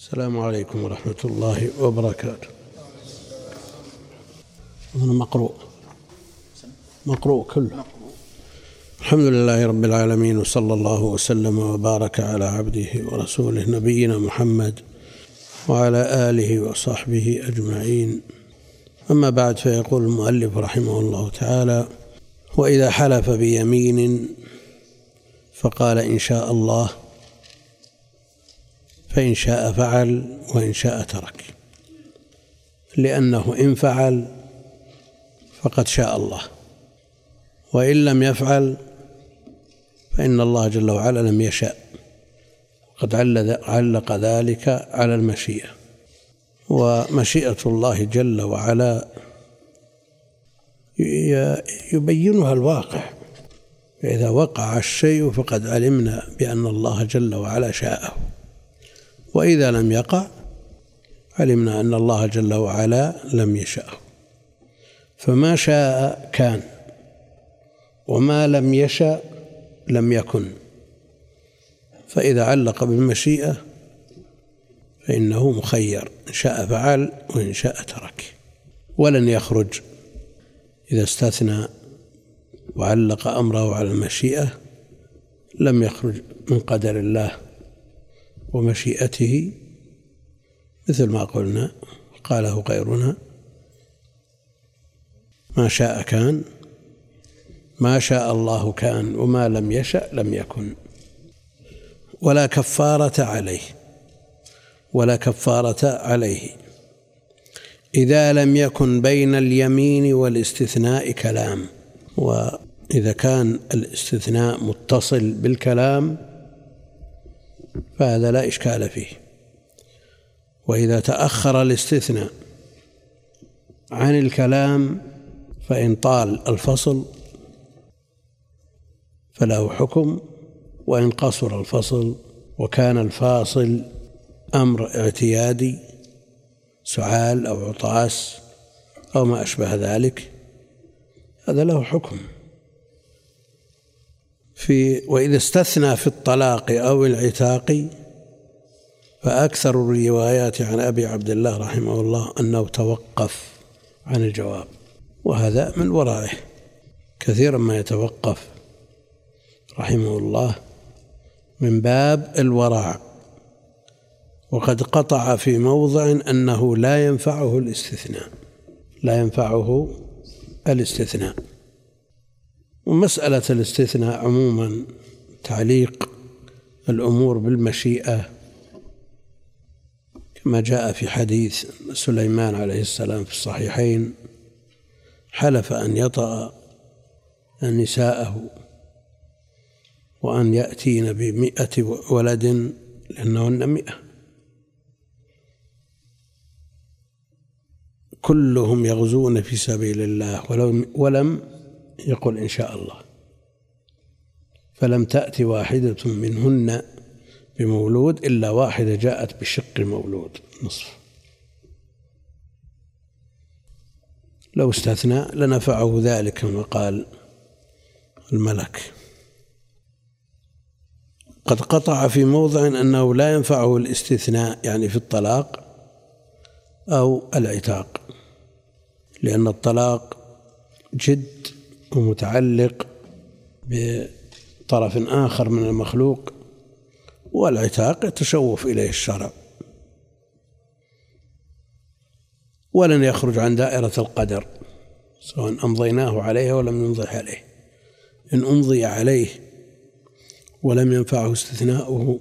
السلام عليكم ورحمة الله وبركاته. هنا مقروء. مقروء كله. الحمد لله رب العالمين وصلى الله وسلم وبارك على عبده ورسوله نبينا محمد وعلى آله وصحبه أجمعين. أما بعد فيقول المؤلف رحمه الله تعالى وإذا حلف بيمين فقال إن شاء الله فإن شاء فعل وإن شاء ترك. لأنه إن فعل فقد شاء الله. وإن لم يفعل فإن الله جل وعلا لم يشاء. قد علق ذلك على المشيئة. ومشيئة الله جل وعلا يبينها الواقع. فإذا وقع الشيء فقد علمنا بأن الله جل وعلا شاءه. وإذا لم يقع علمنا أن الله جل وعلا لم يشأه فما شاء كان وما لم يشأ لم يكن. فإذا علق بالمشيئة فإنه مخير إن شاء فعل وإن شاء ترك. ولن يخرج. إذا استثنى وعلق أمره على المشيئة لم يخرج من قدر الله. ومشيئته مثل ما قلنا قاله غيرنا ما شاء كان ما شاء الله كان وما لم يشأ لم يكن ولا كفارة عليه ولا كفارة عليه إذا لم يكن بين اليمين والاستثناء كلام وإذا كان الاستثناء متصل بالكلام فهذا لا إشكال فيه. وإذا تأخر الاستثناء عن الكلام فإن طال الفصل فله حكم وإن قصر الفصل وكان الفاصل أمر اعتيادي سعال أو عطاس أو ما أشبه ذلك هذا له حكم. في وإذا استثنى في الطلاق أو العتاق فأكثر الروايات عن أبي عبد الله رحمه الله أنه توقف عن الجواب وهذا من ورائه كثيرا ما يتوقف رحمه الله من باب الورع وقد قطع في موضع أنه لا ينفعه الاستثناء لا ينفعه الاستثناء. ومسألة الاستثناء عموما تعليق الأمور بالمشيئة. كما جاء في حديث سليمان عليه السلام في الصحيحين حلف أن يطأ نساءه وأن يأتين بمئة ولد لأنهن مئة. كلهم يغزون في سبيل الله ولم يقول إن شاء الله. فلم تأتي واحدة منهن بمولود إلا واحدة جاءت بشق المولود نصف. لو استثنى لنفعه ذلك كما قال الملك. قد قطع في موضع أنه لا ينفعه الاستثناء يعني في الطلاق أو العتاق لأن الطلاق جد ومتعلق بطرف آخر من المخلوق والعتاق يتشوف إليه الشرع. ولن يخرج عن دائرة القدر سواء أمضيناه عليه ولم نمضي عليه. إن أمضي عليه ولم ينفعه استثناؤه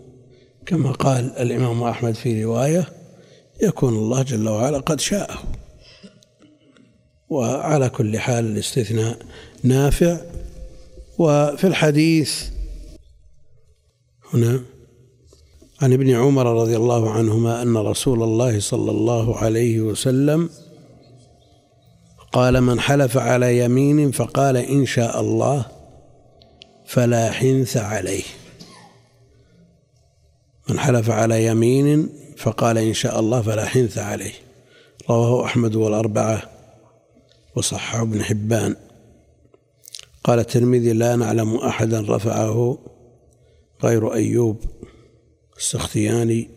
كما قال الإمام أحمد في رواية يكون الله جل وعلا قد شاءه. وعلى كل حال الاستثناء نافع وفي الحديث هنا عن ابن عمر رضي الله عنهما أن رسول الله صلى الله عليه وسلم قال من حلف على يمين فقال إن شاء الله فلا حنث عليه. من حلف على يمين فقال إن شاء الله فلا حنث عليه. رواه أحمد والأربعة وصححه ابن حبان. قال الترمذي لا نعلم أحدا رفعه غير أيوب السختياني.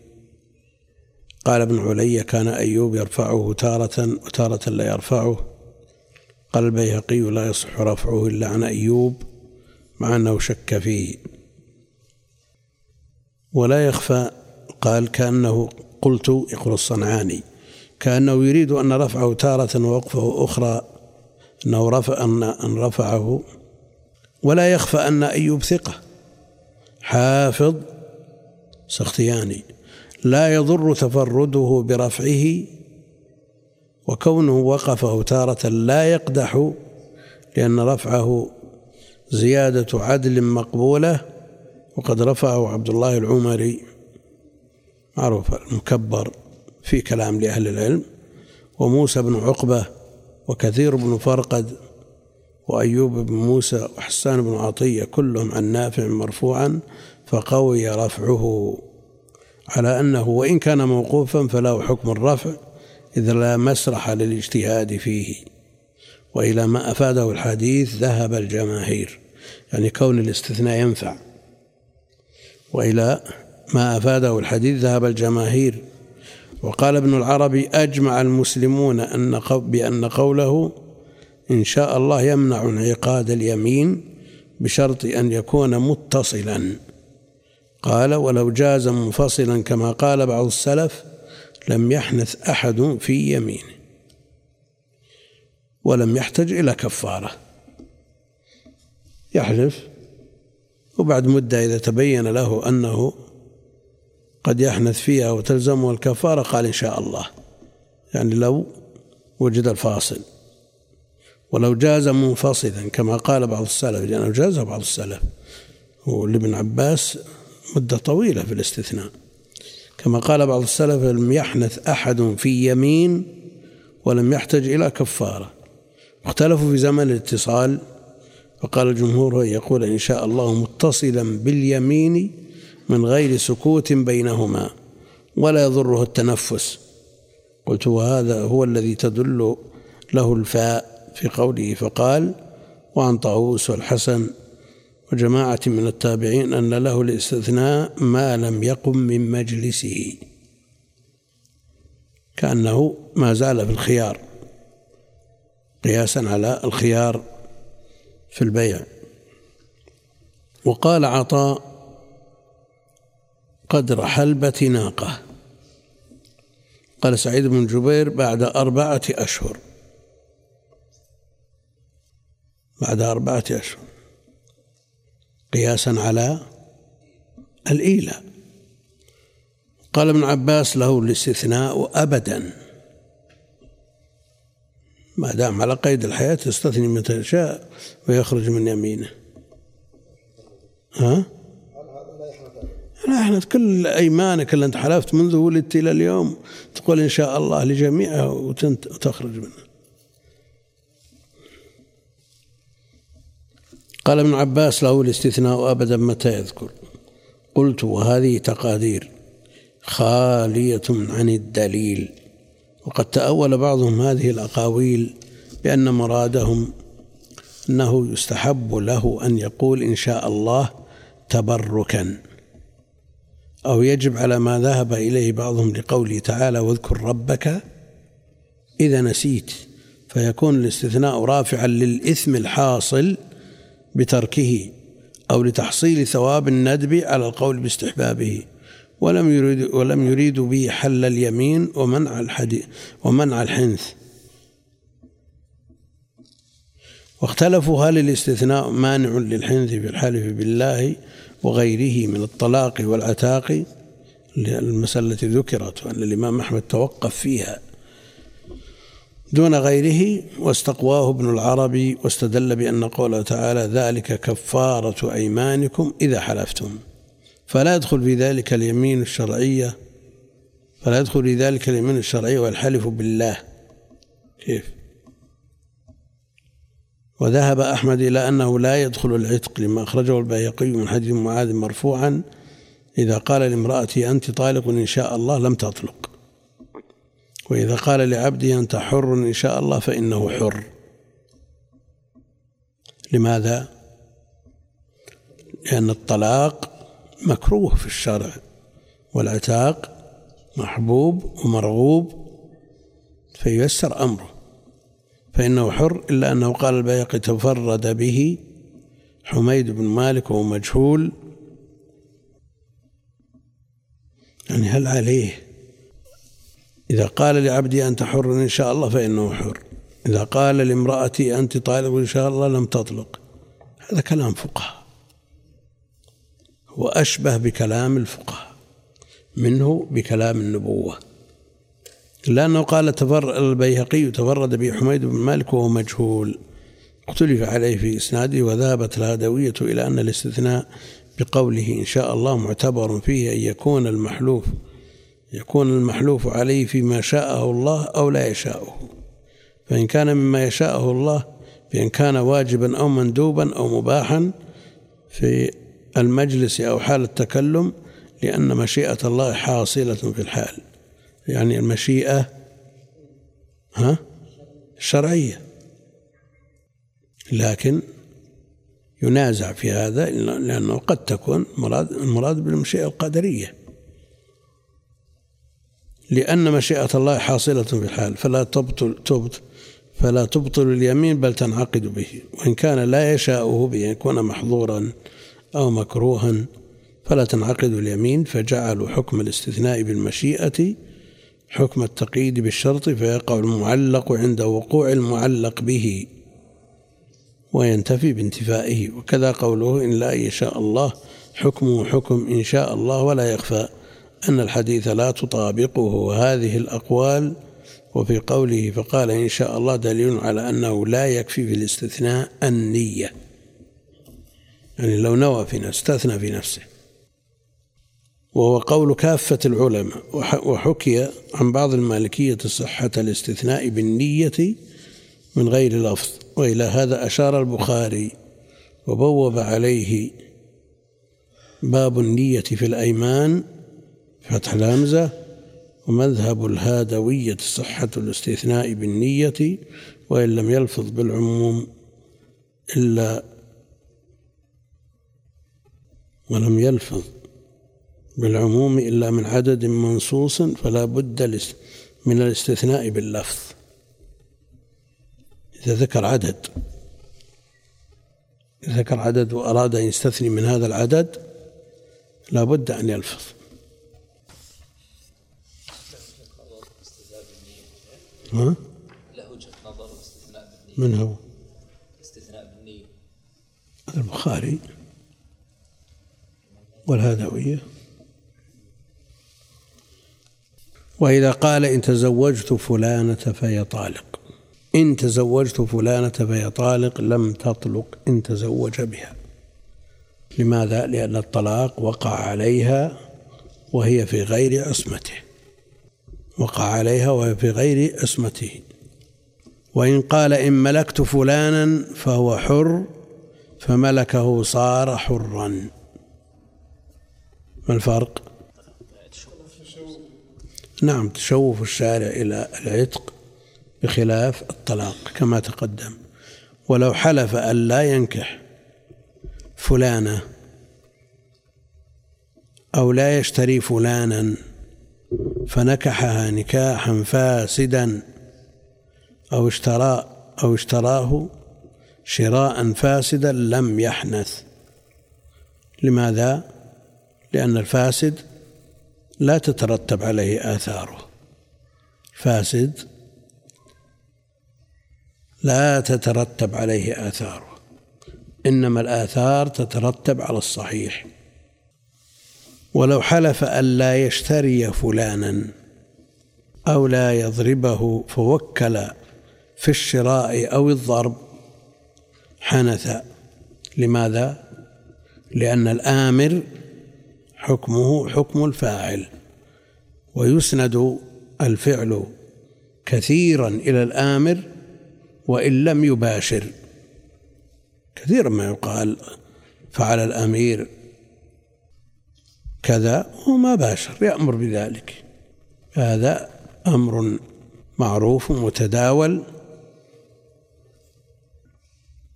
قال ابن علي كان أيوب يرفعه تارة وتارة لا يرفعه. قال البيهقي لا يصح رفعه إلا عن أيوب مع أنه شك فيه. ولا يخفى قال كأنه قلت يقول الصنعاني كأنه يريد أن رفعه تارة ووقفه أخرى أنه رفع أن رفعه ولا يخفى أن أيوب ثقة. حافظ سختياني. لا يضر تفرده برفعه وكونه وقفه تارة لا يقدح لأن رفعه زيادة عدل مقبولة وقد رفعه عبد الله العمري معروف المكبر في كلام لأهل العلم وموسى بن عقبة وكثير بن فرقد وأيوب بن موسى وحسان بن عطية كلهم عن نافع مرفوعا فقوي رفعه على أنه وإن كان موقوفا فله حكم الرفع إذا لا مسرح للاجتهاد فيه. وإلى ما أفاده الحديث ذهب الجماهير يعني كون الاستثناء ينفع. وإلى ما أفاده الحديث ذهب الجماهير وقال ابن العربي أجمع المسلمون أن بأن قوله إن شاء الله يمنع انعقاد اليمين بشرط أن يكون متصلا. قال ولو جاز منفصلا كما قال بعض السلف لم يحنث أحد في يمينه ولم يحتج إلى كفارة. يحلف. وبعد مدة إذا تبين له أنه قد يحنث فيها وتلزمه الكفارة قال إن شاء الله. يعني لو وجد الفاصل. ولو جاز منفصلا كما قال بعض السلف لأنه جاز بعض السلف. ولابن عباس مدة طويلة في الاستثناء. كما قال بعض السلف لم يحنث أحد في يمين ولم يحتج إلى كفارة. اختلفوا في زمن الاتصال فقال الجمهور يقول إن شاء الله متصلا باليمين من غير سكوت بينهما ولا يضره التنفس. قلت وهذا هو الذي تدل له الفاء. في قوله فقال وعن طاووس والحسن وجماعة من التابعين أن له الاستثناء ما لم يقم من مجلسه. كأنه ما زال في الخيار قياسا على الخيار في البيع. وقال عطاء قدر حلبة ناقة. قال سعيد بن جبير بعد أربعة أشهر. بعد أربعة أشهر. قياسا على الإيلاء. قال ابن عباس له الاستثناء أبدا. ما دام على قيد الحياة يستثني متى شاء ويخرج من يمينه. ها؟ لا إحنا كل أيمانك اللي أنت حلفت منذ ولدت إلى اليوم تقول إن شاء الله لجميعها وتخرج منها. قال ابن عباس له الاستثناء أبدا متى يذكر؟ قلت وهذه تقادير خالية عن الدليل. وقد تأول بعضهم هذه الأقاويل بأن مرادهم أنه يستحب له أن يقول إن شاء الله تبركا. أو يجب على ما ذهب إليه بعضهم لقوله تعالى واذكر ربك إذا نسيت. فيكون الاستثناء رافعا للإثم الحاصل بتركه أو لتحصيل ثواب الندب على القول باستحبابه ولم يريد ولم يريدوا به حل اليمين ومنع الحديث ومنع الحنث. واختلفوا هل الاستثناء مانع للحنث في الحلف بالله وغيره من الطلاق والعتاق المسألة التي ذكرت وأن الإمام أحمد توقف فيها. دون غيره واستقواه ابن العربي واستدل بأن قوله تعالى ذلك كفارة أيمانكم إذا حلفتم. فلا يدخل في ذلك اليمين الشرعية فلا يدخل في ذلك اليمين الشرعية والحلف بالله. كيف؟ وذهب أحمد إلى أنه لا يدخل العتق لما أخرجه البيهقي من حديث معاذ مرفوعا إذا قال لامرأتي أنت طالق إن شاء الله لم تطلق. وإذا قال لعبده أنت حر إن شاء الله فإنه حر. لماذا؟ لأن الطلاق مكروه في الشرع والعتاق محبوب ومرغوب فييسر أمره. فإنه حر إلا أنه قال البيقي تفرد به حميد بن مالك وهو مجهول. يعني هل عليه إذا قال لعبدي أنت حر إن شاء الله فإنه حر. إذا قال لامرأتي أنت طالق إن شاء الله لم تطلق. هذا كلام فقهاء. وأشبه بكلام الفقهاء. منه بكلام النبوة. لأنه قال تفر البيهقي تفرد به حميد بن مالك وهو مجهول. اختلف عليه في إسناده وذهبت الهدوية إلى أن الاستثناء بقوله إن شاء الله معتبر فيه أن يكون المحلوف يكون المحلوف عليه فيما شاءه الله أو لا يشاءه. فإن كان مما يشاءه الله بأن كان واجبا أو مندوبا أو مباحا في المجلس أو حال التكلم لأن مشيئة الله حاصلة في الحال. يعني المشيئة ها؟ الشرعية. لكن ينازع في هذا لأنه قد تكون مراد المراد بالمشيئة القدرية. لأن مشيئة الله حاصلة في الحال. فلا تبطل تبط فلا تبطل اليمين بل تنعقد به. وإن كان لا يشاءه بأن يكون محظورا أو مكروها فلا تنعقد اليمين. فجعلوا حكم الاستثناء بالمشيئة حكم التقييد بالشرط. فيقع المعلق عند وقوع المعلق به وينتفي بانتفائه. وكذا قوله إن لا يشاء الله حكمه حكم إن شاء الله ولا يخفى. أن الحديث لا تطابقه. هذه الأقوال وفي قوله فقال إن شاء الله دليل على أنه لا يكفي في الاستثناء النية. يعني لو نوى في نفسه استثنى في نفسه. وهو قول كافة العلماء. وحكي عن بعض المالكية صحة الاستثناء بالنية من غير لفظ. وإلى هذا أشار البخاري. وبوب عليه باب النية في الأيمان فتح الهمزة ومذهب الهادوية صحة الاستثناء بالنية وإن لم يلفظ بالعموم إلا ولم يلفظ بالعموم إلا من عدد منصوص فلا بد من الاستثناء باللفظ. إذا ذكر عدد ذكر عدد وأراد أن يستثني من هذا العدد لا بد أن يلفظ. ها؟ له وجهة نظر الاستثناء بالنية من هو؟ الاستثناء بالنية البخاري والهادوية وإذا قال إن تزوجت فلانة فهي طالق إن تزوجت فلانة فهي طالق لم تطلق إن تزوج بها لماذا؟ لأن الطلاق وقع عليها وهي في غير عصمته وقع عليها وهي في غير عصمته. وإن قال إن ملكت فلانا فهو حر فملكه صار حرا. ما الفرق؟ نعم تشوف الشارع إلى العتق بخلاف الطلاق كما تقدم. ولو حلف أن لا ينكح فلانة أو لا يشتري فلانا فنكحها نكاحا فاسدا أو اشترى أو اشتراه شراء فاسدا لم يحنث. لماذا؟ لأن الفاسد لا تترتب عليه آثاره. فاسد لا تترتب عليه آثاره. إنما الآثار تترتب على الصحيح. ولو حلف أن لا يشتري فلانا أو لا يضربه فوكل في الشراء أو الضرب. حنث. لماذا؟ لأن الآمر حكمه حكم الفاعل ويسند الفعل كثيرا إلى الآمر وإن لم يباشر. كثيرا ما يقال فعل الأمير كذا وما باشر يأمر بذلك. هذا أمر معروف متداول.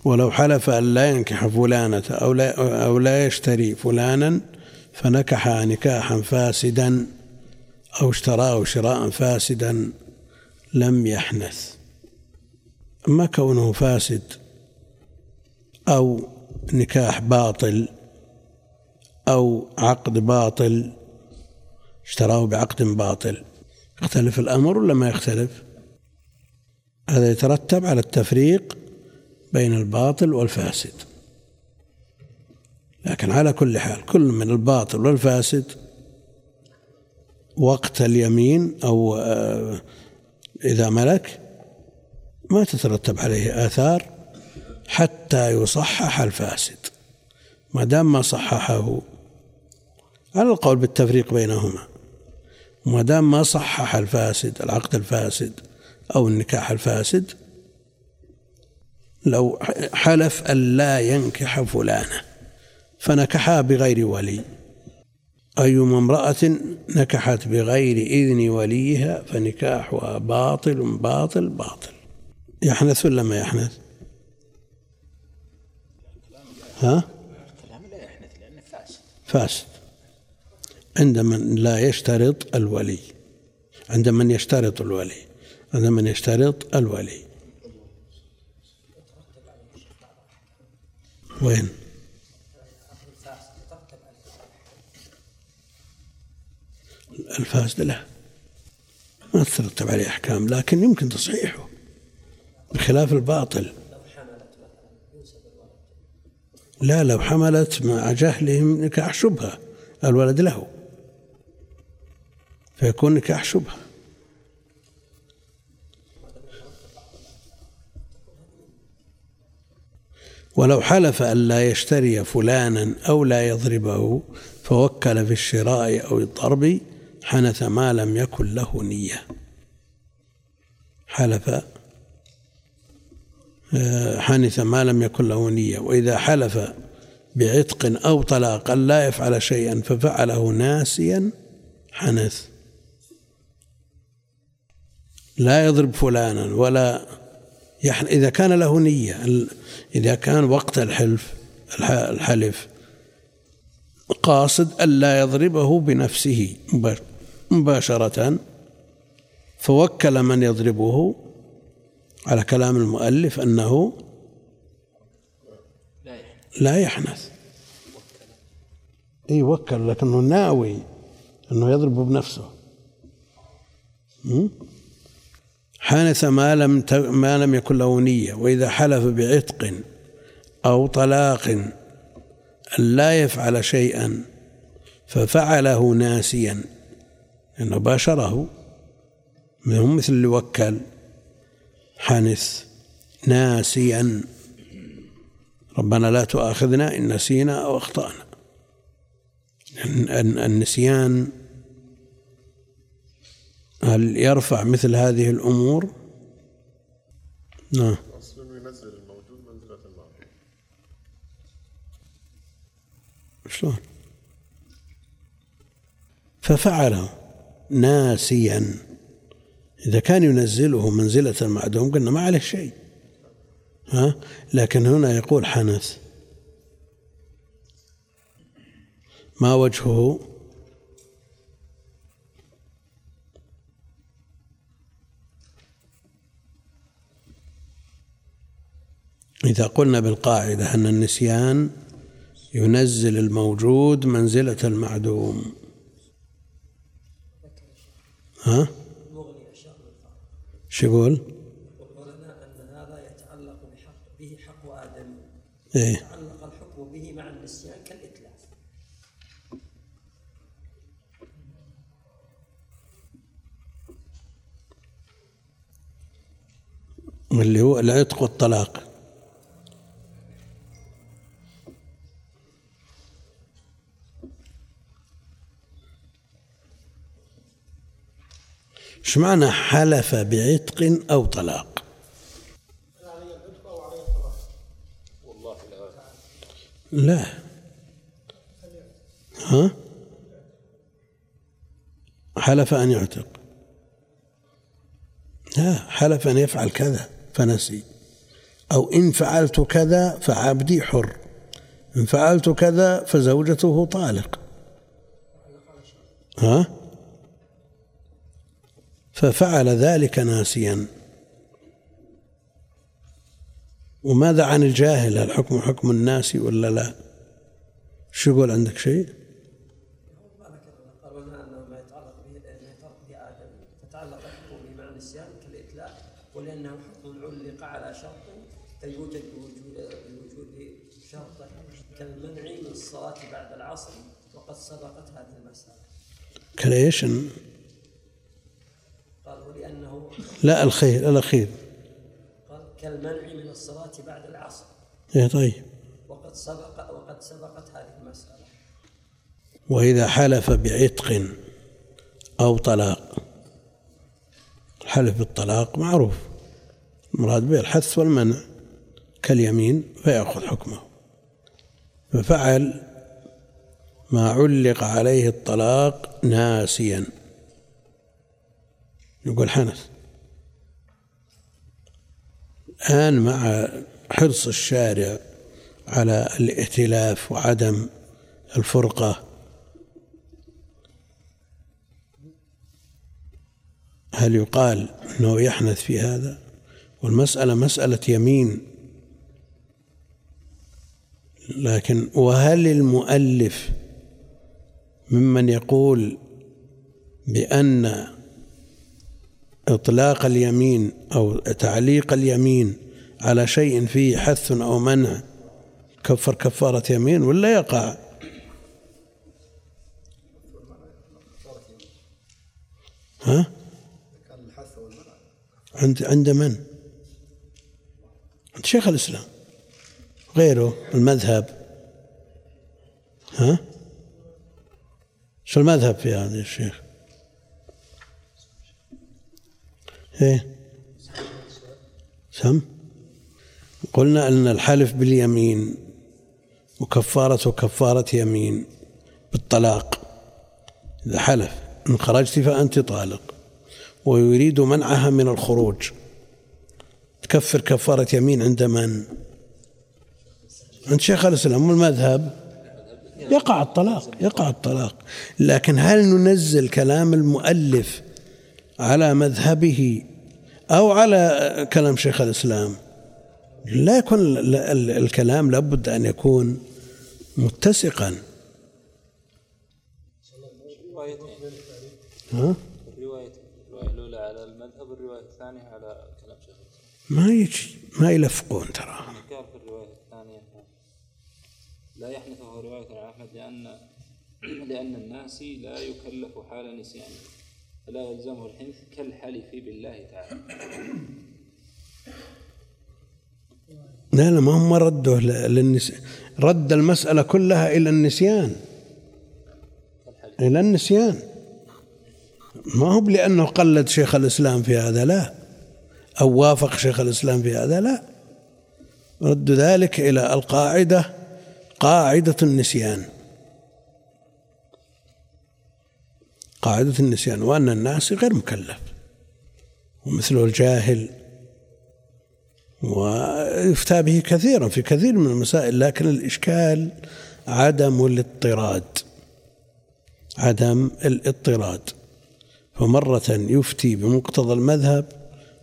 ولو حلف أن لا ينكح فلانة أو لا, أو لا يشتري فلانا فنكح نكاحا فاسدا أو اشتراه شراء فاسدا لم يحنث. أما كونه فاسد أو نكاح باطل أو عقد باطل اشتراه بعقد باطل. يختلف الأمر ولا ما يختلف؟ هذا يترتب على التفريق بين الباطل والفاسد. لكن على كل حال كل من الباطل والفاسد وقت اليمين أو آه، إذا ملك ما تترتب عليه آثار حتى يصحح الفاسد. ما دام ما صححه على القول بالتفريق بينهما ما دام ما صحح الفاسد العقد الفاسد أو النكاح الفاسد لو حلف أن لا ينكح فلانة فنكحها بغير ولي أيما امرأة نكحت بغير إذن وليها فنكاحها باطل باطل باطل يحنث ولا ما يحنث؟ ها؟ فاسد عند من لا يشترط الولي. عند من يشترط الولي. عند من يشترط الولي. وين؟ الفاسد له ما تترتب عليه أحكام لكن يمكن تصحيحه. بخلاف الباطل. لا لو حملت مع جهلهم نكاح شبهة الولد له. فيكون نكاح شبهة. ولو حلف أن لا يشتري فلانا أو لا يضربه فوكل في الشراء أو الضرب حنث ما لم يكن له نية. حلف آه، حنث ما لم يكن له نية. وإذا حلف بعتق أو طلاق لا يفعل شيئا ففعله ناسيا حنث. لا يضرب فلانا ولا يحن إذا كان له نية إذا كان وقت الحلف الحلف قاصد ألا يضربه بنفسه مباشرة فوكل من يضربه على كلام المؤلف أنه لا يحنث. إي وكل لكنه ناوي أنه يضربه بنفسه. حانث ما لم ما لم يكن له نية وإذا حلف بعتق أو طلاق أن لا يفعل شيئا ففعله ناسيا لأنه باشره. منهم مثل اللي وكل حنث ناسيا. ربنا لا تؤاخذنا إن نسينا أو أخطأنا. النسيان هل يرفع مثل هذه الأمور؟ نعم. ينزل الموجود منزلة شلون؟ ففعله ناسيا. إذا كان ينزله منزلة المعدوم قلنا ما عليه شيء. ها؟ لكن هنا يقول حنث. ما وجهه؟ إذا قلنا بالقاعدة أن النسيان ينزل الموجود منزلة المعدوم ها؟ شو يقول؟ أن هذا يتعلق بحق به حق آدم إيه؟ يتعلق الحكم به مع النسيان كالإتلاف اللي هو العتق والطلاق إيش معنى حلف بعتق أو طلاق. لا. ها؟ حلف أن يعتق. لا حلف أن يفعل كذا فنسي. أو إن فعلت كذا فعبدي حر. إن فعلت كذا فزوجته طالق. ها؟ ففعل ذلك ناسيا. وماذا عن الجاهل؟ هل حكم حكم الناس ولا لا؟ شو يقول عندك شيء؟ ولأنه حكم علق على شرط بوجود شرط كالمنع من الصلاة بعد العصر وقد سبقت هذه المسألة؟ لا الخير الأخير كالمنع من الصلاة بعد العصر. إيه طيب. وقد سبق وقد سبقت هذه المسألة. وإذا حلف بعتق أو طلاق الحلف بالطلاق معروف. المراد به الحث والمنع. كاليمين فيأخذ حكمه. ففعل ما علق عليه الطلاق ناسيا. يقول حنث. الآن مع حرص الشارع على الائتلاف وعدم الفرقة. هل يقال أنه يحنث في هذا؟ والمسألة مسألة يمين. لكن وهل المؤلف ممن يقول بأن إطلاق اليمين أو تعليق اليمين على شيء فيه حث أو منع كفر كفارة يمين ولا يقع؟ ها؟ عند عند من؟ عند شيخ الإسلام غيره المذهب. ها؟ شو المذهب في هذا الشيخ إيه. سم. قلنا أن الحلف باليمين وكفارته كفارة يمين بالطلاق. إذا حلف إن خرجت فأنت طالق. ويريد منعها من الخروج. تكفر كفارة يمين عند من؟ عند شيخ الإسلام والمذهب يقع الطلاق يقع الطلاق. لكن هل ننزل كلام المؤلف على مذهبه أو على كلام شيخ الإسلام. لا يكون الكلام لابد أن يكون متسقا. ها؟ الرواية الأولى على المذهب والرواية الثانية على كلام شيخ ما يجي ما يلفقون ترى. قال في الرواية الثانية لا يحنثه رواية عن أحمد لأن لأن الناس لا يكلف حال نسيانه. فلا يلزمه الحنث كالحلف بالله تعالى. لا لا ما هم رده للنسيان رد المسألة كلها إلى النسيان. إلى النسيان. ما هو لأنه قلد شيخ الإسلام في هذا لا. أو وافق شيخ الإسلام في هذا لا. رد ذلك إلى القاعدة قاعدة النسيان. قاعدة النسيان وأن الناس غير مكلف. ومثله الجاهل. ويفتى به كثيرا في كثير من المسائل لكن الإشكال عدم الاضطراد. عدم الاضطراد. فمرة يفتي بمقتضى المذهب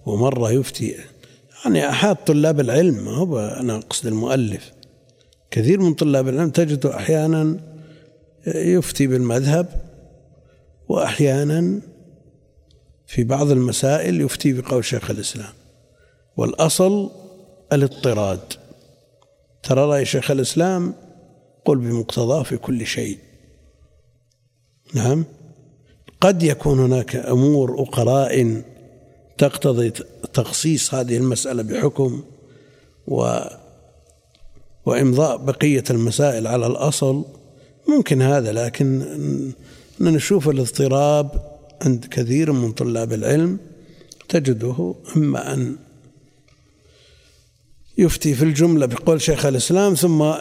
ومرة يفتي يعني أحد طلاب العلم هو أنا أقصد المؤلف. كثير من طلاب العلم تجده أحيانا يفتي بالمذهب وأحيانا في بعض المسائل يفتي بقول شيخ الإسلام. والأصل الاضطراد. ترى رأي شيخ الإسلام قل بمقتضاه في كل شيء. نعم؟ قد يكون هناك أمور وقرائن تقتضي تخصيص هذه المسألة بحكم و وإمضاء بقية المسائل على الأصل. ممكن هذا لكن نشوف الاضطراب عند كثير من طلاب العلم تجده إما أن يفتي في الجملة بقول شيخ الإسلام ثم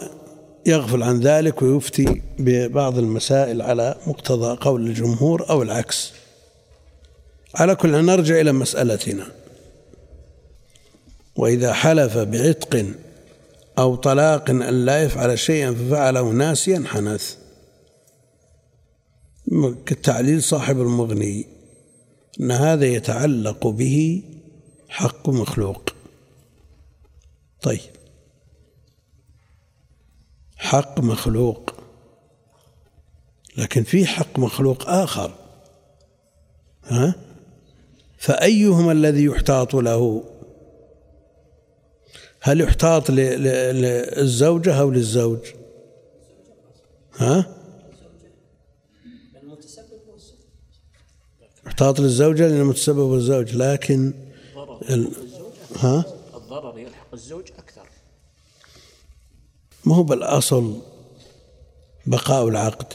يغفل عن ذلك ويفتي ببعض المسائل على مقتضى قول الجمهور أو العكس. على كل نرجع إلى مسألتنا. وإذا حلف بعتق أو طلاق أن لا يفعل شيئا ففعله ناسيا حنث. كالتعليل صاحب المغني أن هذا يتعلق به حق مخلوق. طيب. حق مخلوق. لكن في حق مخلوق آخر. ها؟ فأيهما الذي يحتاط له؟ هل يحتاط للزوجة أو للزوج؟ ها؟ يحتاط للزوجة لأنه متسبب والزوج لكن ال... ها؟ الضرر يلحق الزوج أكثر. ما هو بالأصل بقاء العقد.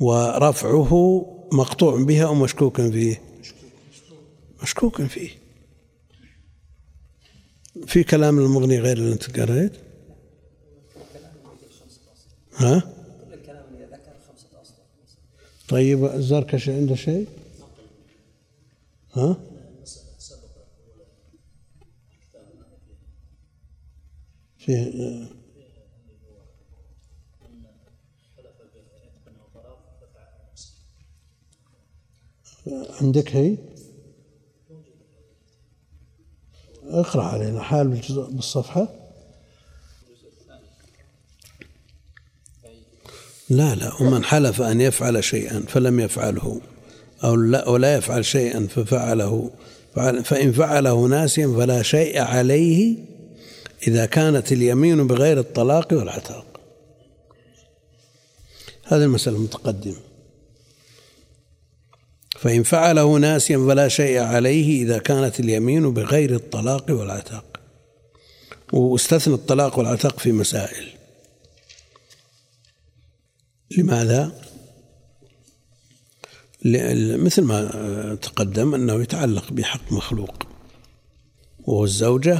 ورفعه مقطوع به أو مشكوك فيه. مشكوك فيه. في كلام المغني غير اللي انت قريت؟ ها كل الكلام اللي ذكر خمسة أصل طيب الزركشي عنده شيء؟ ها؟ فيه عندك هي؟ اقرأ علينا حال بالصفحة. لا لا ومن حلف أن يفعل شيئا فلم يفعله أو لا ولا يفعل شيئا ففعله. فإن فعله ناسيا فلا شيء عليه إذا كانت اليمين بغير الطلاق والعتاق. هذه المسألة متقدمة. فإن فعله ناسيا فلا شيء عليه إذا كانت اليمين بغير الطلاق والعتاق. واستثنى الطلاق والعتاق في مسائل. لماذا؟ مثل ما تقدم أنه يتعلق بحق مخلوق وهو الزوجة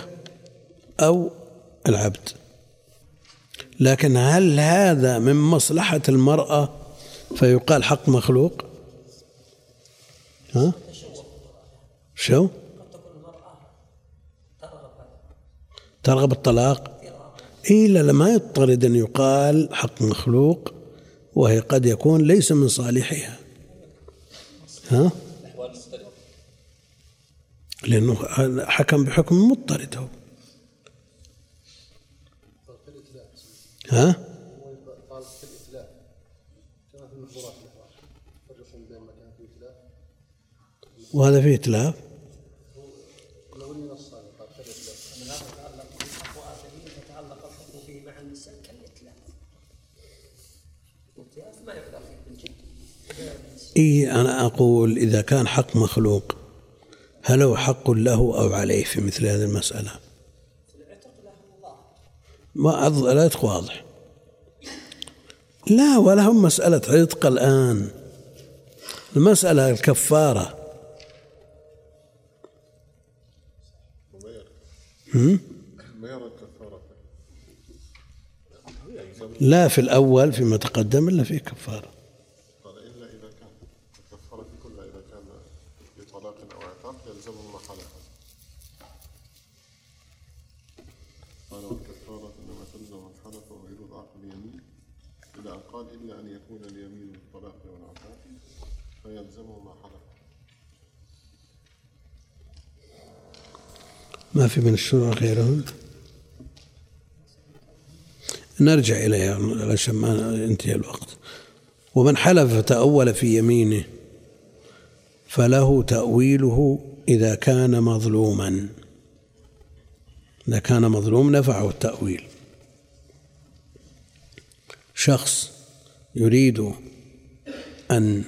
أو العبد. لكن هل هذا من مصلحة المرأة فيقال حق مخلوق؟ ها؟ شو؟ ترغب الطلاق؟ إيه لا ما يضطرد أن يقال حق مخلوق وهي قد يكون ليس من صالحها. ها؟ لأنه حكم بحكم مضطرد هو. ها؟ قال في الإتلاف إي أنا أقول إذا كان حق مخلوق هل هو حق له أو عليه في مثل هذه المسألة؟ ما العتق واضح. لا ولا هم مسألة عتق الآن. المسألة الكفارة. هم؟ ما يرى الكفارة لا في الأول فيما تقدم إلا في كفارة. قال إلا إذا كان الكفارة إذا كان بطلاق أو عتاق يلزمه ما قال والكفارة إنما تلزم من حلف ويريد عقد اليمين. إلى أن قال إلا أن يكون اليمين بالطلاق والعتاق فيلزمه ما حلف ما في من الشروع غيرهم نرجع إليها عشان ما ينتهي الوقت. ومن حلف فتأول في يمينه فله تأويله إذا كان مظلوما. إذا كان مظلوم نفعه التأويل. شخص يريد أن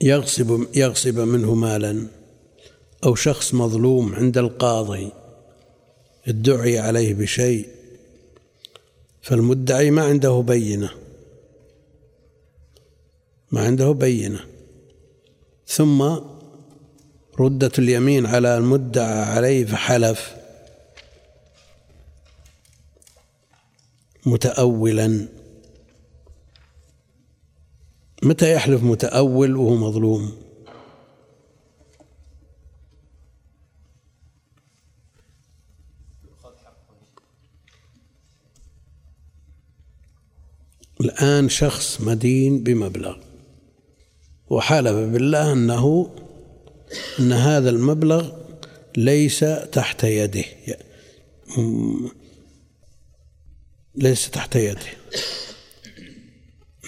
يغصب يغصب منه مالا أو شخص مظلوم عند القاضي ادعي عليه بشيء فالمدعي ما عنده بينة. ما عنده بينة. ثم ردت اليمين على المدعى عليه فحلف متأولا. متى يحلف متأول وهو مظلوم؟ الآن شخص مدين بمبلغ وحلف بالله أنه أن هذا المبلغ ليس تحت يده ليس تحت يده.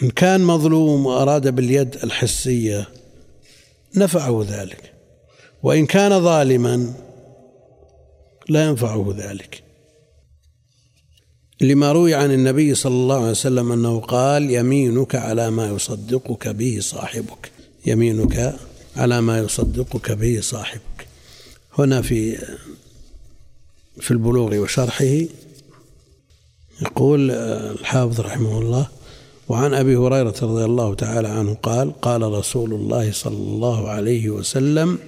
إن كان مظلوم وأراد باليد الحسية نفعه ذلك وإن كان ظالما لا ينفعه ذلك. لما روي عن النبي صلى الله عليه وسلم أنه قال يمينك على ما يصدقك به صاحبك. يمينك على ما يصدقك به صاحبك. هنا في في البلوغ وشرحه يقول الحافظ رحمه الله وعن أبي هريرة رضي الله تعالى عنه قال قال رسول الله صلى الله عليه وسلم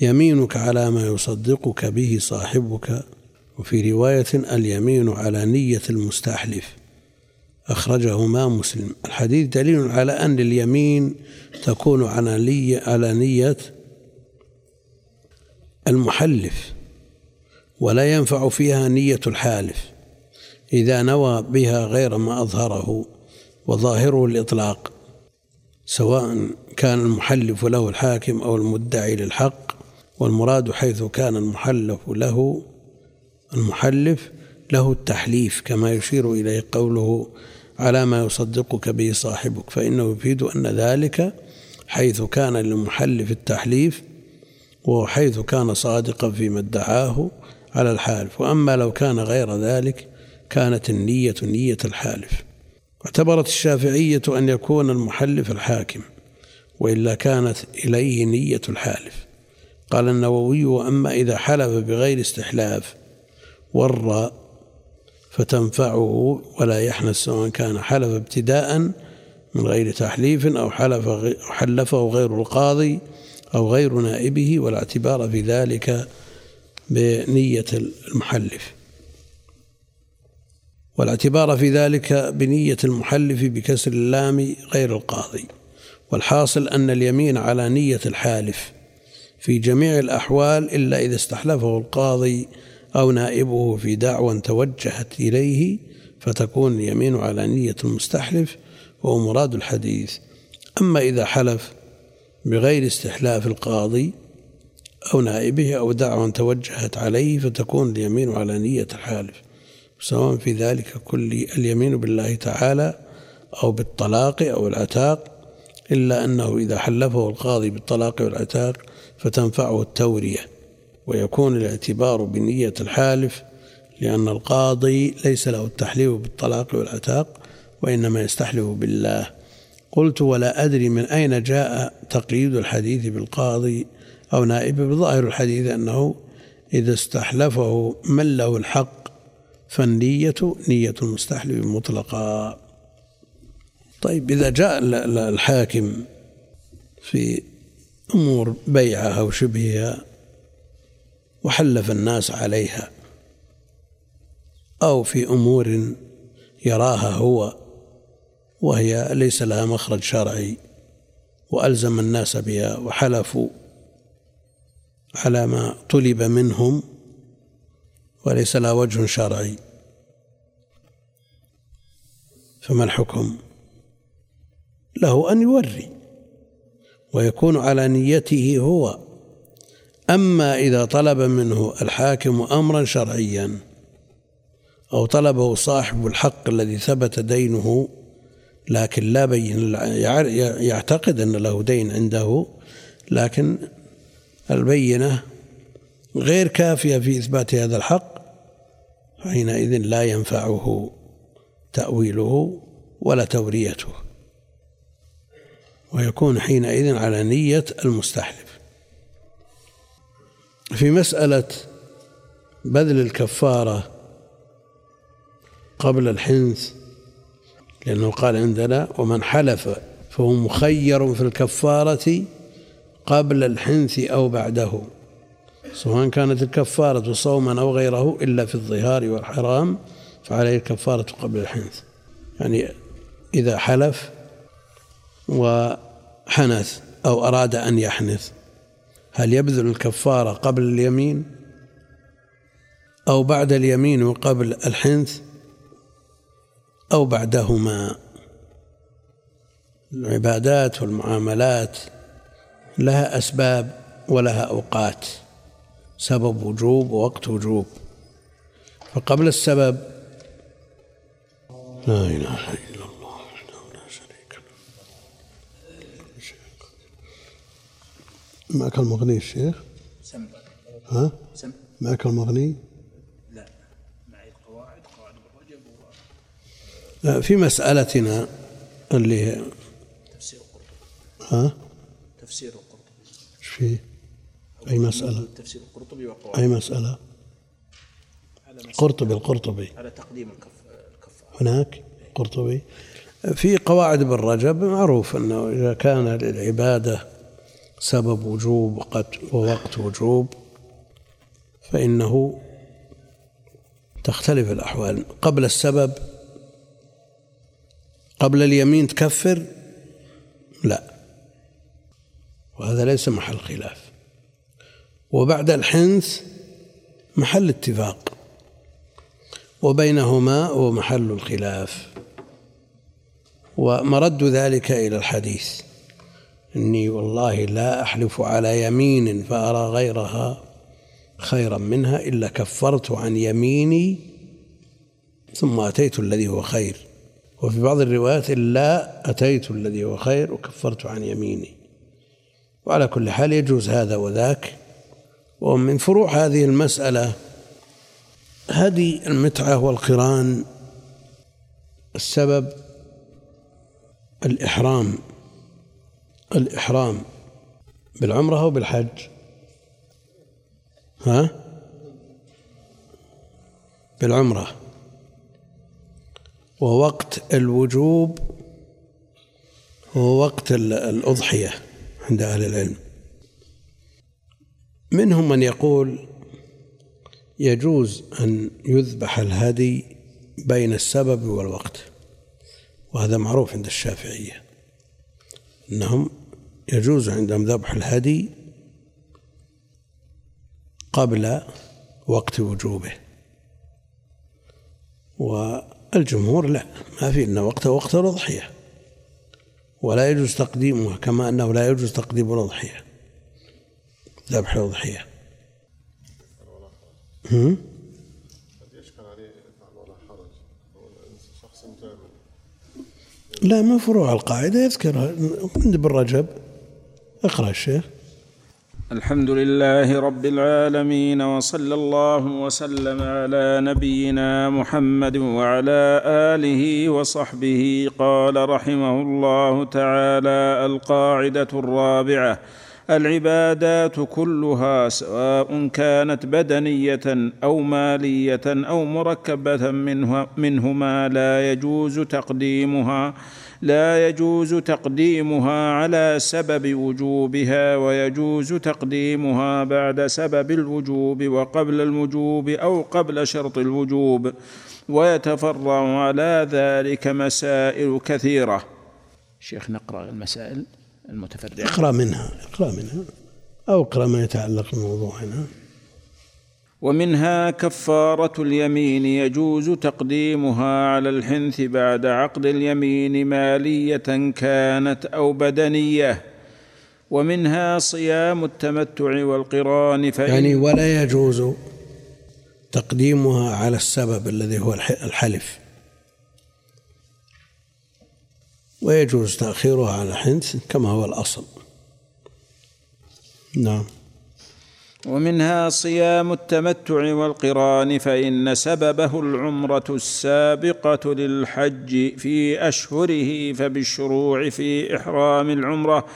يمينك على ما يصدقك به صاحبك. وفي رواية اليمين على نية المستحلف. اخرجهما مسلم. الحديث دليل على أن اليمين تكون على على نية المحلف ولا ينفع فيها نية الحالف. إذا نوى بها غير ما أظهره وظاهره الإطلاق سواء كان المحلف له الحاكم أو المدعي للحق والمراد حيث كان المحلف له المحلف له التحليف كما يشير إليه قوله على ما يصدقك به صاحبك فإنه يفيد أن ذلك حيث كان للمحلف التحليف وحيث كان صادقا فيما ادعاه على الحالف وأما لو كان غير ذلك كانت النية نية الحالف. اعتبرت الشافعية أن يكون المحلف الحاكم وإلا كانت إليه نية الحالف. قال النووي وأما إذا حلف بغير استحلاف ور فتنفعه ولا يحنث سواء كان حلف ابتداء من غير تحليف أو حلف حلفه غير القاضي أو غير نائبه ولا اعتبار في ذلك بنية المحلف. والاعتبار في ذلك بنية المحلف بكسر اللام غير القاضي. والحاصل أن اليمين على نية الحالف في جميع الأحوال إلا إذا استحلفه القاضي أو نائبه في دعوى توجهت إليه فتكون اليمين على نية المستحلف وهو مراد الحديث. أما إذا حلف بغير استحلاف القاضي أو نائبه أو دعوى توجهت عليه فتكون اليمين على نية الحالف. سواء في ذلك كل اليمين بالله تعالى أو بالطلاق أو العتاق إلا أنه إذا حلفه القاضي بالطلاق والعتاق فتنفعه التورية. ويكون الاعتبار بنية الحالف لأن القاضي ليس له التحليف بالطلاق والعتاق وإنما يستحلف بالله. قلت ولا أدري من أين جاء تقييد الحديث بالقاضي أو نائبه بظاهر الحديث أنه إذا استحلفه من له الحق فالنية نية المستحلف مطلقا طيب إذا جاء الحاكم في أمور بيعة أو شبهها وحلف الناس عليها. أو في أمور يراها هو وهي ليس لها مخرج شرعي وألزم الناس بها وحلفوا على ما طلب منهم وليس لها وجه شرعي. فما الحكم؟ له أن يوري ويكون على نيته هو. أما إذا طلب منه الحاكم أمرا شرعيا أو طلبه صاحب الحق الذي ثبت دينه لكن لا بين يعتقد أن له دين عنده لكن البينة غير كافية في إثبات هذا الحق حينئذ لا ينفعه تأويله ولا توريته. ويكون حينئذ على نية المستحلف. في مسألة بذل الكفارة قبل الحنث لأنه قال عندنا ومن حلف فهو مخير في الكفارة قبل الحنث أو بعده. سواء كانت الكفارة صوما أو غيره إلا في الظهار والحرام فعليه الكفارة قبل الحنث. يعني إذا حلف وحنث أو أراد أن يحنث. هل يبذل الكفارة قبل اليمين أو بعد اليمين وقبل الحنث أو بعدهما؟ العبادات والمعاملات لها أسباب ولها أوقات سبب وجوب ووقت وجوب. فقبل السبب لا إله إلا الله وحده لا شريك له معك المغني الشيخ سم. ها؟ سم. معك المغني لا. معي القواعد قواعد الرجب لا، في مسألتنا اللي هي وتفسير القرطبي ها؟ تفسير القرطبي إيش فيه أي مسألة؟ تفسير القرطبي وقواعد. أي مسألة؟ قرطبي القرطبي على تقديم الكف الكفار هناك؟ قرطبي. في قواعد ابن رجب معروف أنه إذا كان للعبادة سبب وجوب وقت ووقت وجوب فإنه تختلف الأحوال. قبل السبب قبل اليمين تكفر؟ لا. وهذا ليس محل خلاف. وبعد الحنث محل اتفاق. وبينهما هو محل الخلاف. ومرد ذلك إلى الحديث. إني والله لا أحلف على يمين فأرى غيرها خيرا منها إلا كفرت عن يميني ثم أتيت الذي هو خير. وفي بعض الروايات إلا أتيت الذي هو خير وكفرت عن يميني. وعلى كل حال يجوز هذا وذاك. ومن فروع هذه المسألة هدي المتعة والقران السبب الإحرام. الإحرام بالعمرة أو بالحج؟ ها؟ بالعمرة. ووقت الوجوب هو وقت ال- الأضحية عند أهل العلم. منهم من يقول يجوز أن يذبح الهدي بين السبب والوقت وهذا معروف عند الشافعية. أنهم يجوز عندهم ذبح الهدي قبل وقت وجوبه. والجمهور لا ما في إلا وقت وقت الأضحية. ولا يجوز تقديمها كما أنه لا يجوز تقديم الأضحية ذبح الأضحية. لا من فروع القاعدة يذكرها. عند ابن رجب اقرأ الشيخ. الحمد لله رب العالمين وصلى الله وسلم على نبينا محمد وعلى آله وصحبه. قال رحمه الله تعالى القاعدة الرابعة العبادات كلها سواء كانت بدنية أو مالية أو مركبة منه منهما لا يجوز تقديمها. لا يجوز تقديمها على سبب وجوبها ويجوز تقديمها بعد سبب الوجوب وقبل الوجوب أو قبل شرط الوجوب ويتفرع على ذلك مسائل كثيرة. شيخ نقرأ المسائل المتفرعة. اقرأ منها اقرأ منها أو اقرأ ما يتعلق بموضوعنا. ومنها كفارة اليمين يجوز تقديمها على الحنث بعد عقد اليمين مالية كانت أو بدنية. ومنها صيام التمتع والقران فإن يعني ولا يجوز تقديمها على السبب الذي هو الح- الحلف. ويجوز تأخيرها على الحنث كما هو الأصل. نعم. ومنها صيام التمتع والقران فإن سببه العمرة السابقة للحج في أشهره فبالشروع في إحرام العمرة.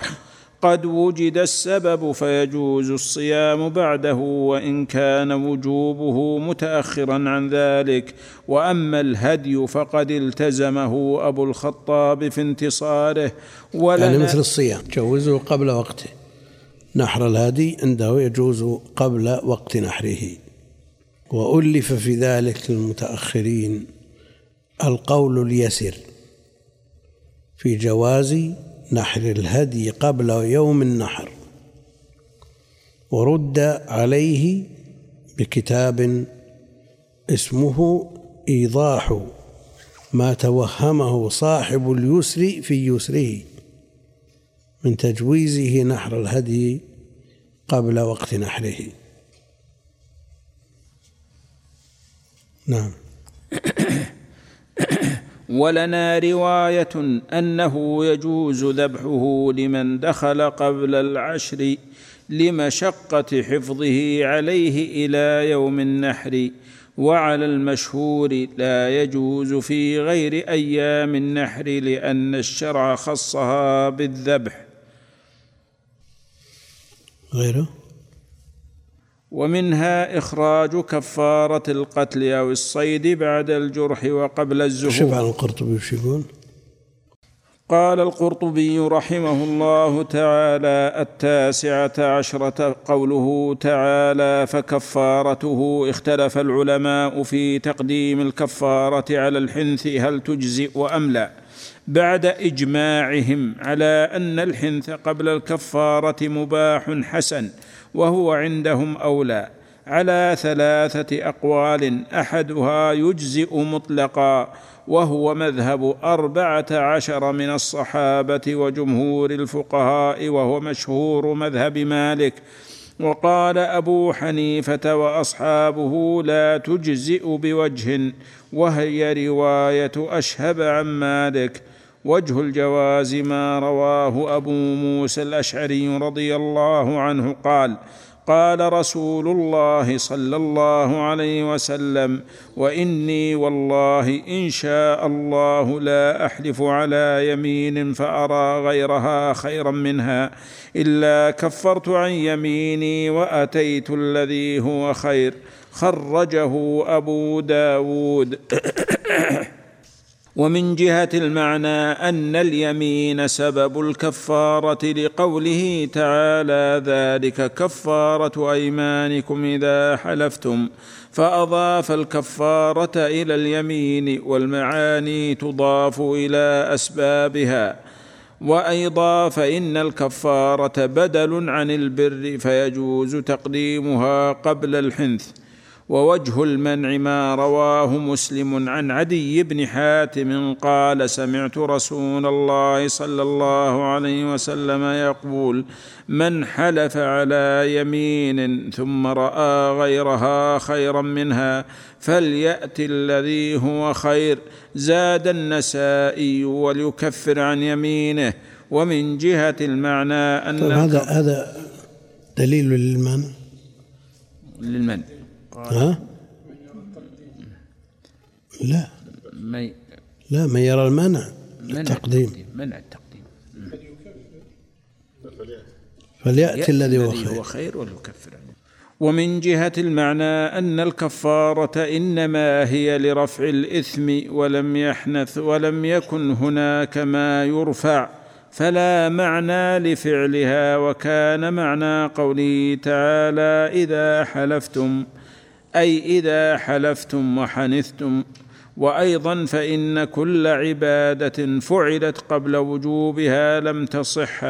قد وجد السبب فيجوز الصيام بعده وإن كان وجوبه متاخرا عن ذلك. وأما الهدي فقد التزمه أبو الخطاب في انتصاره. ولنا يعني مثل الصيام جوزه قبل وقته. نحر الهدي عنده يجوز قبل وقت نحره. وألف في ذلك للمتأخرين القول اليسر في جواز نحر الهدي قبل يوم النحر. ورد عليه بكتاب اسمه إيضاح ما توهمه صاحب اليسر في يسره. من تجويزه نحر الهدي قبل وقت نحره. نعم. ولنا رواية أنه يجوز ذبحه لمن دخل قبل العشر لمشقة حفظه عليه إلى يوم النحر وعلى المشهور لا يجوز في غير أيام النحر لأن الشرع خصها بالذبح. غيره؟ ومنها إخراج كفارة القتل أو الصيد بعد الجرح وقبل شوف الزهور على القرطبي وش يقول. قال القرطبي رحمه الله تعالى التاسعة عشرة قوله تعالى فكفارته اختلف العلماء في تقديم الكفارة على الحنث هل تجزئ أم لا؟ بعد إجماعهم على أن الحنث قبل الكفارة مباح حسن وهو عندهم أولى. على ثلاثة أقوال أحدها يجزئ مطلقا وهو مذهب أربعة عشر من الصحابة وجمهور الفقهاء وهو مشهور مذهب مالك. وقال أبو حنيفة وأصحابه لا تجزئ بوجه وهي رواية أشهب عن مالك. وجه الجواز ما رواه أبو موسى الأشعري رضي الله عنه قال قال رسول الله صلى الله عليه وسلم وإني والله إن شاء الله لا أحلف على يمين فأرى غيرها خيرا منها إلا كفرت عن يميني وأتيت الذي هو خير خرجه أبو داود. ومن جهة المعنى أن اليمين سبب الكفارة لقوله تعالى ذلك كفارة أيمانكم إذا حلفتم فأضاف الكفارة إلى اليمين والمعاني تضاف إلى أسبابها. وأيضا فان الكفارة بدل عن البر فيجوز تقديمها قبل الحنث. ووجه المنع ما رواه مسلم عن عدي بن حاتم قال سمعت رسول الله صلى الله عليه وسلم يقول من حلف على يمين ثم رأى غيرها خيرا منها فليأت الذي هو خير زاد النسائي وليكفر عن يمينه ومن جهة المعنى أن طيب هذا هذا دليل للمنع؟ للمنع. ها؟ لا. ما لا من يرى المنع منع التقديم. منع التقديم. فليأتي الذي هو هو خير. خير وليكفر ومن جهة المعنى أن الكفارة إنما هي لرفع الإثم ولم يحنث ولم يكن هناك ما يرفع فلا معنى لفعلها وكان معنى قوله تعالى إذا حلفتم. أي إذا حلفتم وحنثتم وأيضا فإن كل عبادة فعلت قبل وجوبها لم تصح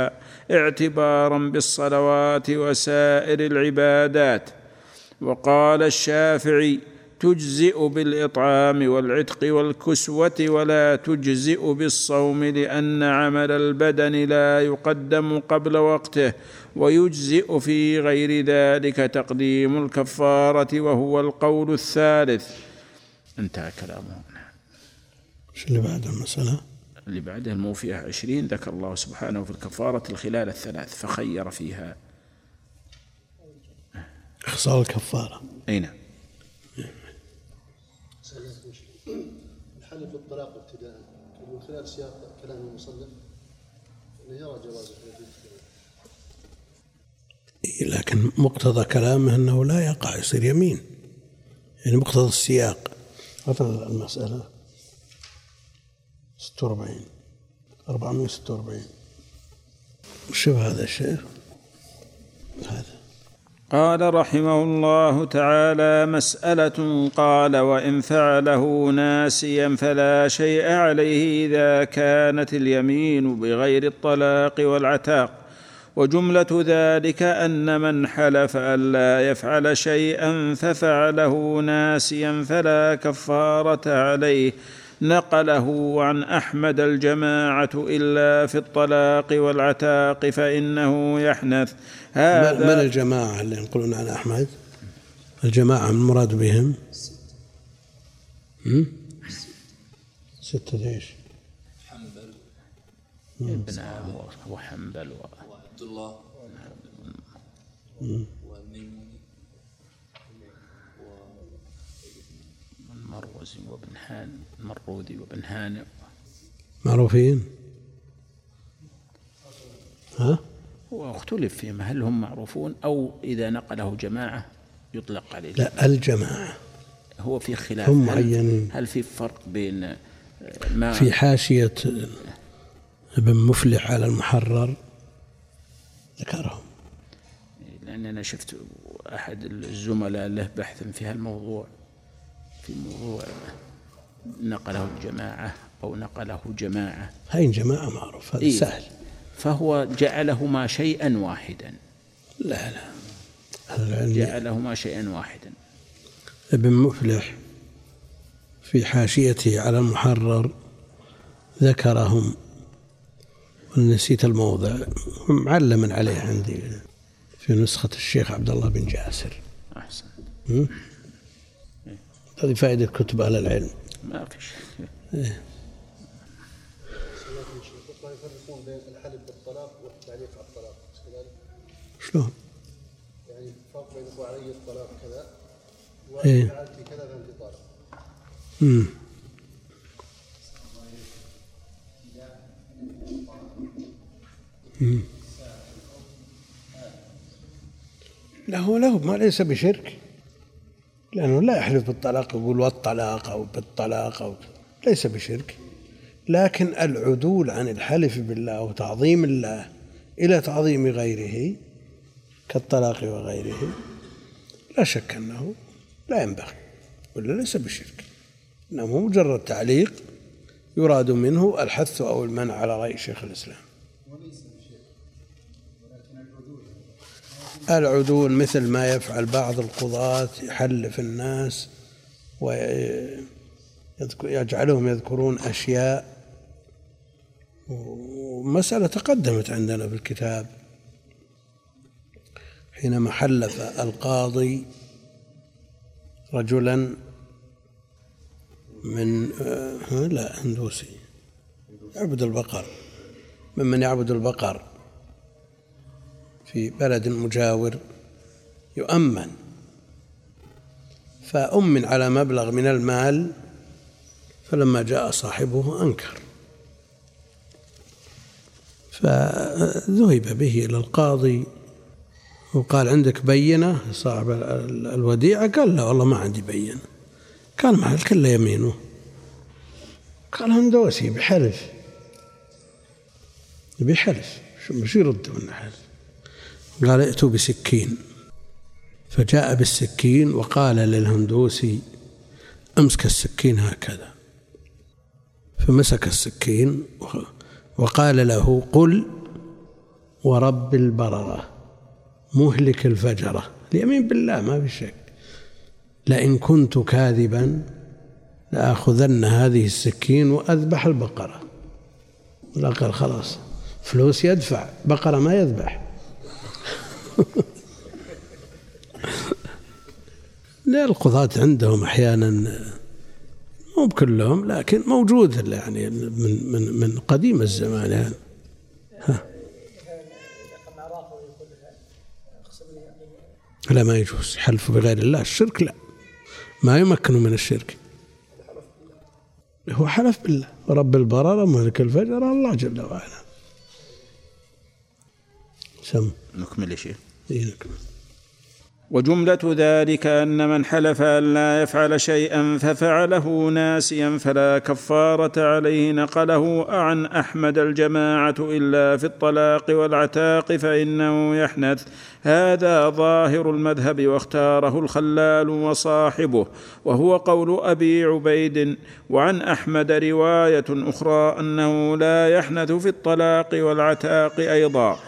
اعتبارا بالصلوات وسائر العبادات. وقال الشافعي تجزئ بالإطعام والعتق والكسوة ولا تجزئ بالصوم لأن عمل البدن لا يقدم قبل وقته. ويجزئ في غير ذلك تقديم الكفارة وهو القول الثالث. انتهى كلامه. نعم. إيش اللي بعد المسألة؟ اللي بعده الموفئة عشرين ذكر الله سبحانه في الكفارة الخلال الثلاث فخير فيها. إخصار الكفارة. أي نعم. الحل في الطلاق ابتداء من خلال سياق كلام المصنف إنه يرى جواز الحديث. إيه، لكن مقتضى كلامه أنه لا يقع يصير يمين. يعني مقتضى السياق. مثلا المسألة 46 446 شوف هذا الشيخ. هذا. قال رحمه الله تعالى مسألة قال وإن فعله ناسيا فلا شيء عليه إذا كانت اليمين بغير الطلاق والعتاق. وجملة ذلك أن من حلف ألا يفعل شيئا ففعله ناسيا فلا كفارة عليه. نقله عن أحمد الجماعة إلا في الطلاق والعتاق فإنه يحنث. من هذا الجماعة اللي ينقلون عن أحمد؟ الجماعة من المراد بهم؟ هم؟ ستة إيش؟ حنبل. ابن أبو حنبل و- الله والميموني المروزي وابن هان المرودي وابن هانئ. معروفين؟ ها؟ واختلف فيهم هل هم معروفون أو إذا نقله جماعة يطلق عليه؟ لا الجماعة. هو في خلاف. هم هل, معينين. هل في فرق بين ما في حاشية ابن مفلح على المحرر؟ ذكرهم. لأن أنا شفت أحد الزملاء له بحث في هالموضوع في موضوع نقله الجماعة أو نقله جماعة. هاي جماعة معروف هذا إيه. سهل. فهو جعلهما شيئا واحدا. لا لا. العلم جعلهما شيئا واحدا. ابن مفلح في حاشيته على المحرر ذكرهم. ونسيت الموضع معلما عليه عندي في نسخة الشيخ عبد الله بن جاسر أحسن? هذه فائدة كتب أهل العلم ما في شيء لا يفرقون بين الحلف بالطلاق والتعليق على الطلاق بس كذلك شلون؟ يعني فرق بين يقول علي الطلاق كذا إيه. وفعلت كذا فانت طالق مم. لا هو له ما ليس بشرك. لأنه لا يحلف بالطلاق يقول والطلاق أو بالطلاق أو ليس بشرك. لكن العدول عن الحلف بالله وتعظيم الله إلى تعظيم غيره كالطلاق وغيره لا شك أنه لا ينبغي ولا ليس بشرك. إنما مجرد تعليق يراد منه الحث أو المنع على رأي شيخ الإسلام. العدول مثل ما يفعل بعض القضاة يحلف الناس ويجعلهم يذكرون أشياء. ومسألة تقدمت عندنا في الكتاب. حينما حلف القاضي رجلا من آه، لا هندوسي. يعبد البقر. ممن يعبد البقر. في بلد مجاور يؤمن. فأمن على مبلغ من المال فلما جاء صاحبه أنكر. فذهب به إلى القاضي وقال عندك بينة؟ صاحب ال- الوديعة قال لا والله ما عندي بينة. قال ما كله يمينه. قال هندوسي بحلف. بحلف شو يرد من حلف. قال ائتوا بسكين. فجاء بالسكين وقال للهندوسي أمسك السكين هكذا. فمسك السكين وقال له قل ورب البررة مهلك الفجرة. اليمين بالله ما في شك. لئن كنت كاذبا لآخذن هذه السكين وأذبح البقرة. قال خلاص فلوس يدفع بقرة ما يذبح. لا القضاة عندهم أحيانا مو بكلهم لكن موجود يعني من من من قديم الزمان يعني. لا ما يجوز حلف بغير الله. الشرك لا. ما يمكن من الشرك. هو حلف بالله. رب البررة ملك الفجر الله جل وعلا. سم. نكمل يا شيخ. إيه نكمل. وجملة ذلك أن من حلف أن لا يفعل شيئا ففعله ناسيا فلا كفارة عليه. نقله عن أحمد الجماعة إلا في الطلاق والعتاق فإنه يحنث. هذا ظاهر المذهب واختاره الخلال وصاحبه. وهو قول أبي عبيد. وعن أحمد رواية أخرى أنه لا يحنث في الطلاق والعتاق أيضا.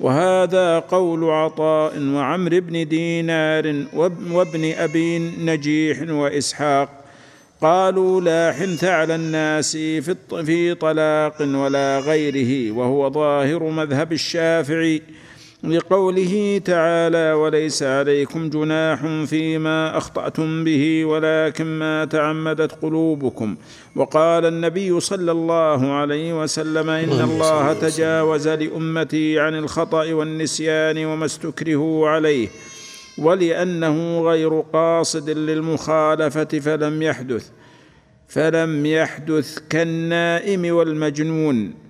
وهذا قول عطاء وعمرو بن دينار واب- وابن أبي نجيح وإسحاق. قالوا لا حنث على الناس في طلاق ولا غيره وهو ظاهر مذهب الشافعي. لقوله تعالى وليس عليكم جناح فيما أخطأتم به ولكن ما تعمدت قلوبكم وقال النبي صلى الله عليه وسلم إن الله تجاوز لأمتي عن الخطأ والنسيان وما استكرهوا عليه ولأنه غير قاصد للمخالفة فلم يحدث فلم يحدث كالنائم والمجنون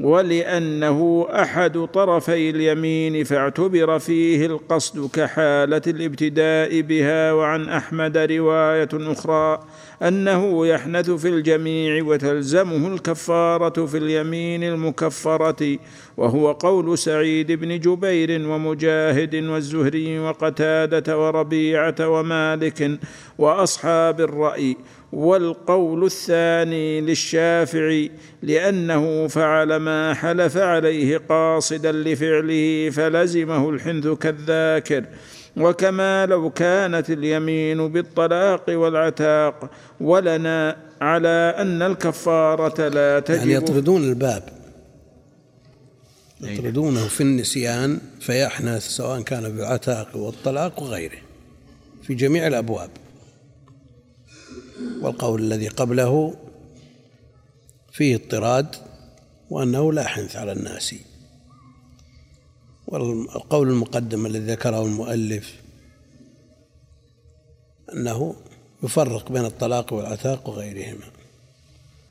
ولأنه أحد طرفي اليمين فاعتبر فيه القصد كحالة الابتداء بها وعن أحمد رواية أخرى أنه يحنث في الجميع وتلزمه الكفارة في اليمين المكفرة وهو قول سعيد بن جبير ومجاهد والزهري وقتادة وربيعة ومالك وأصحاب الرأي. والقول الثاني للشافعي لأنه فعل ما حلف عليه قاصدا لفعله فلزمه الحنث كالذاكر. وكما لو كانت اليمين بالطلاق والعتاق ولنا على أن الكفارة لا تجب يعني يطردون الباب. يطردونه في النسيان فيحنث سواء كان بالعتاق والطلاق وغيره في جميع الأبواب. والقول الذي قبله فيه اضطراد وأنه لا حنث على الناس. والقول المقدم الذي ذكره المؤلف أنه يفرق بين الطلاق والعتاق وغيرهما.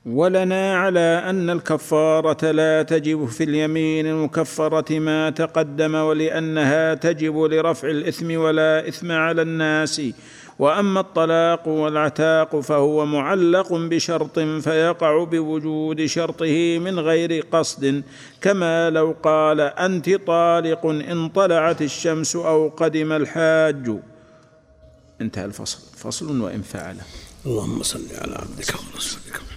ولنا على أن الكفارة لا تجب في اليمين المكفرة ما تقدم ولأنها تجب لرفع الإثم ولا إثم على الناس. وأما الطلاق والعتاق فهو معلق بشرط فيقع بوجود شرطه من غير قصد كما لو قال أنت طالق إن طلعت الشمس أو قدم الحاج. انتهى الفصل. فصل وإن فعل. اللهم صل على عبدك ورسولك.